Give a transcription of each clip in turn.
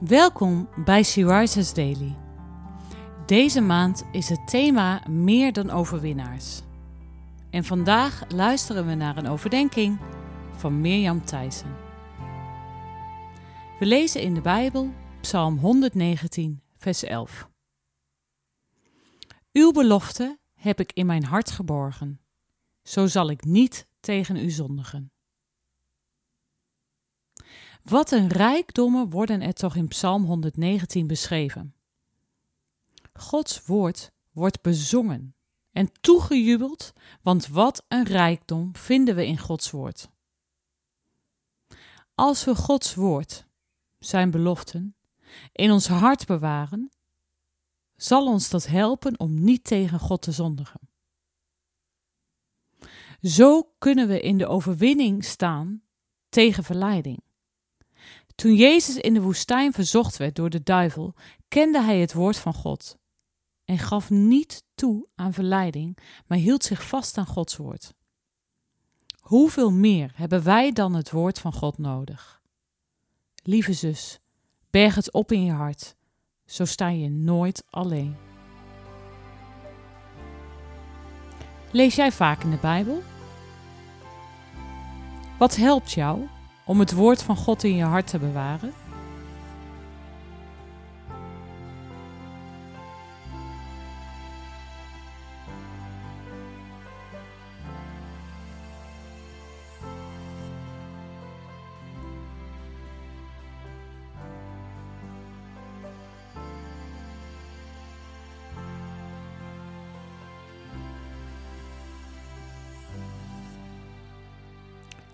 Welkom bij She Rises Daily. Deze maand is het thema meer dan overwinnaars. En vandaag luisteren we naar een overdenking van Mirjam Thijssen. We lezen in de Bijbel Psalm 119, vers 11. Uw belofte heb ik in mijn hart geborgen, zo zal ik niet tegen u zondigen. Wat een rijkdommen worden er toch in Psalm 119 beschreven. Gods woord wordt bezongen en toegejubeld, want wat een rijkdom vinden we in Gods woord. Als we Gods woord, zijn beloften, in ons hart bewaren, zal ons dat helpen om niet tegen God te zondigen. Zo kunnen we in de overwinning staan tegen verleiding. Toen Jezus in de woestijn verzocht werd door de duivel, kende hij het woord van God en gaf niet toe aan verleiding, maar hield zich vast aan Gods woord. Hoeveel meer hebben wij dan het woord van God nodig? Lieve zus, berg het op in je hart, zo sta je nooit alleen. Lees jij vaak in de Bijbel? Wat helpt jou om het woord van God in je hart te bewaren?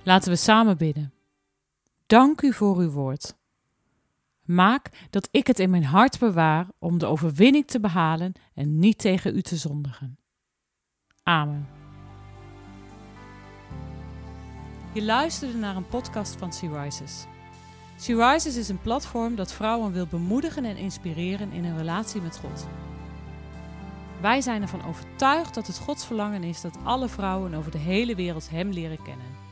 Laten we samen bidden. Dank u voor uw woord. Maak dat ik het in mijn hart bewaar om de overwinning te behalen en niet tegen u te zondigen. Amen. Je luisterde naar een podcast van Sea Rises. Sea Rises is een platform dat vrouwen wil bemoedigen en inspireren in een relatie met God. Wij zijn ervan overtuigd dat het Gods verlangen is dat alle vrouwen over de hele wereld Hem leren kennen.